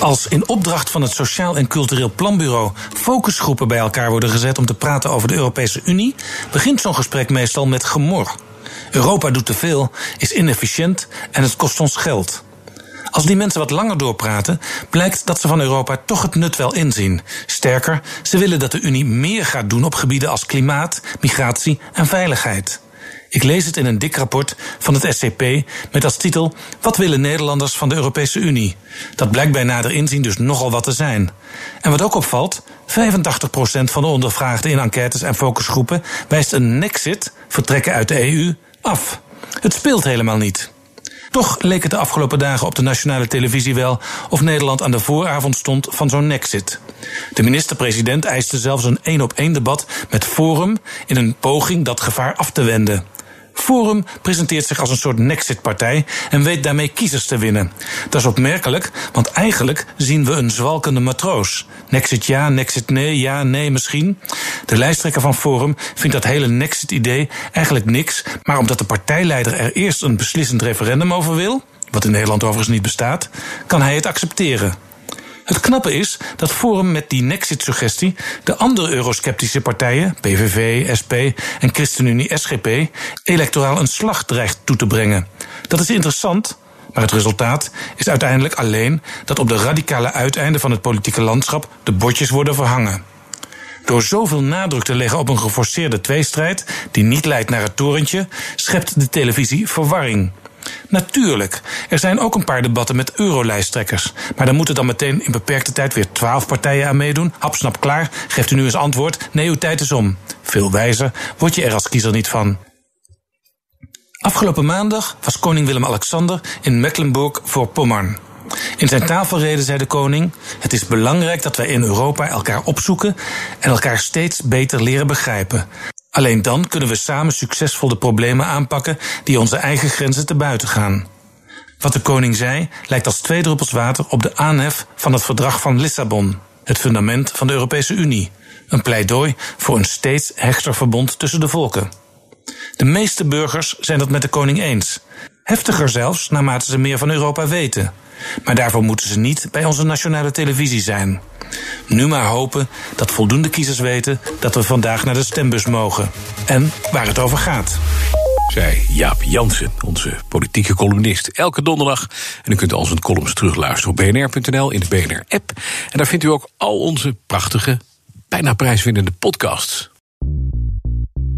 Als in opdracht van het Sociaal en Cultureel Planbureau focusgroepen bij elkaar worden gezet om te praten over de Europese Unie, begint zo'n gesprek meestal met gemor. Europa doet te veel, is inefficiënt en het kost ons geld. Als die mensen wat langer doorpraten, blijkt dat ze van Europa toch het nut wel inzien. Sterker, ze willen dat de Unie meer gaat doen op gebieden als klimaat, migratie en veiligheid. Ik lees het in een dik rapport van het SCP met als titel Wat willen Nederlanders van de Europese Unie? Dat blijkt bij nader inzien dus nogal wat te zijn. En wat ook opvalt, 85% van de ondervraagden in enquêtes en focusgroepen wijst een nexit, vertrekken uit de EU, af. Het speelt helemaal niet. Toch leek het de afgelopen dagen op de nationale televisie wel of Nederland aan de vooravond stond van zo'n nexit. De minister-president eiste zelfs een één op één debat met Forum in een poging dat gevaar af te wenden. Forum presenteert zich als een soort Nexit-partij en weet daarmee kiezers te winnen. Dat is opmerkelijk, want eigenlijk zien we een zwalkende matroos. Nexit ja, Nexit nee, ja, nee misschien. De lijsttrekker van Forum vindt dat hele Nexit-idee eigenlijk niks, maar omdat de partijleider er eerst een beslissend referendum over wil, wat in Nederland overigens niet bestaat, kan hij het accepteren. Het knappe is dat Forum met die Nexit-suggestie de andere eurosceptische partijen, PVV, SP en ChristenUnie SGP, electoraal een slag dreigt toe te brengen. Dat is interessant, maar het resultaat is uiteindelijk alleen dat op de radicale uiteinden van het politieke landschap de bordjes worden verhangen. Door zoveel nadruk te leggen op een geforceerde tweestrijd, die niet leidt naar het torentje, schept de televisie verwarring. Natuurlijk, er zijn ook een paar debatten met eurolijsttrekkers. Maar dan moeten dan meteen in beperkte tijd weer twaalf partijen aan meedoen. Hapsnap klaar, geeft u nu eens antwoord. Nee, uw tijd is om. Veel wijzer word je er als kiezer niet van. Afgelopen maandag was koning Willem-Alexander in Mecklenburg-Voorpommern. In zijn tafelrede zei de koning: Het is belangrijk dat wij in Europa elkaar opzoeken en elkaar steeds beter leren begrijpen. Alleen dan kunnen we samen succesvol de problemen aanpakken die onze eigen grenzen te buiten gaan. Wat de koning zei lijkt als twee druppels water op de aanhef van het verdrag van Lissabon, het fundament van de Europese Unie. Een pleidooi voor een steeds hechter verbond tussen de volken. De meeste burgers zijn het met de koning eens. Heftiger zelfs naarmate ze meer van Europa weten. Maar daarvoor moeten ze niet bij onze nationale televisie zijn. Nu maar hopen dat voldoende kiezers weten dat we vandaag naar de stembus mogen. En waar het over gaat. Zij Jaap Jansen, onze politieke columnist. Elke donderdag. En u kunt al zijn columns terugluisteren op bnr.nl in de BNR-app. En daar vindt u ook al onze prachtige, bijna prijswinnende podcasts.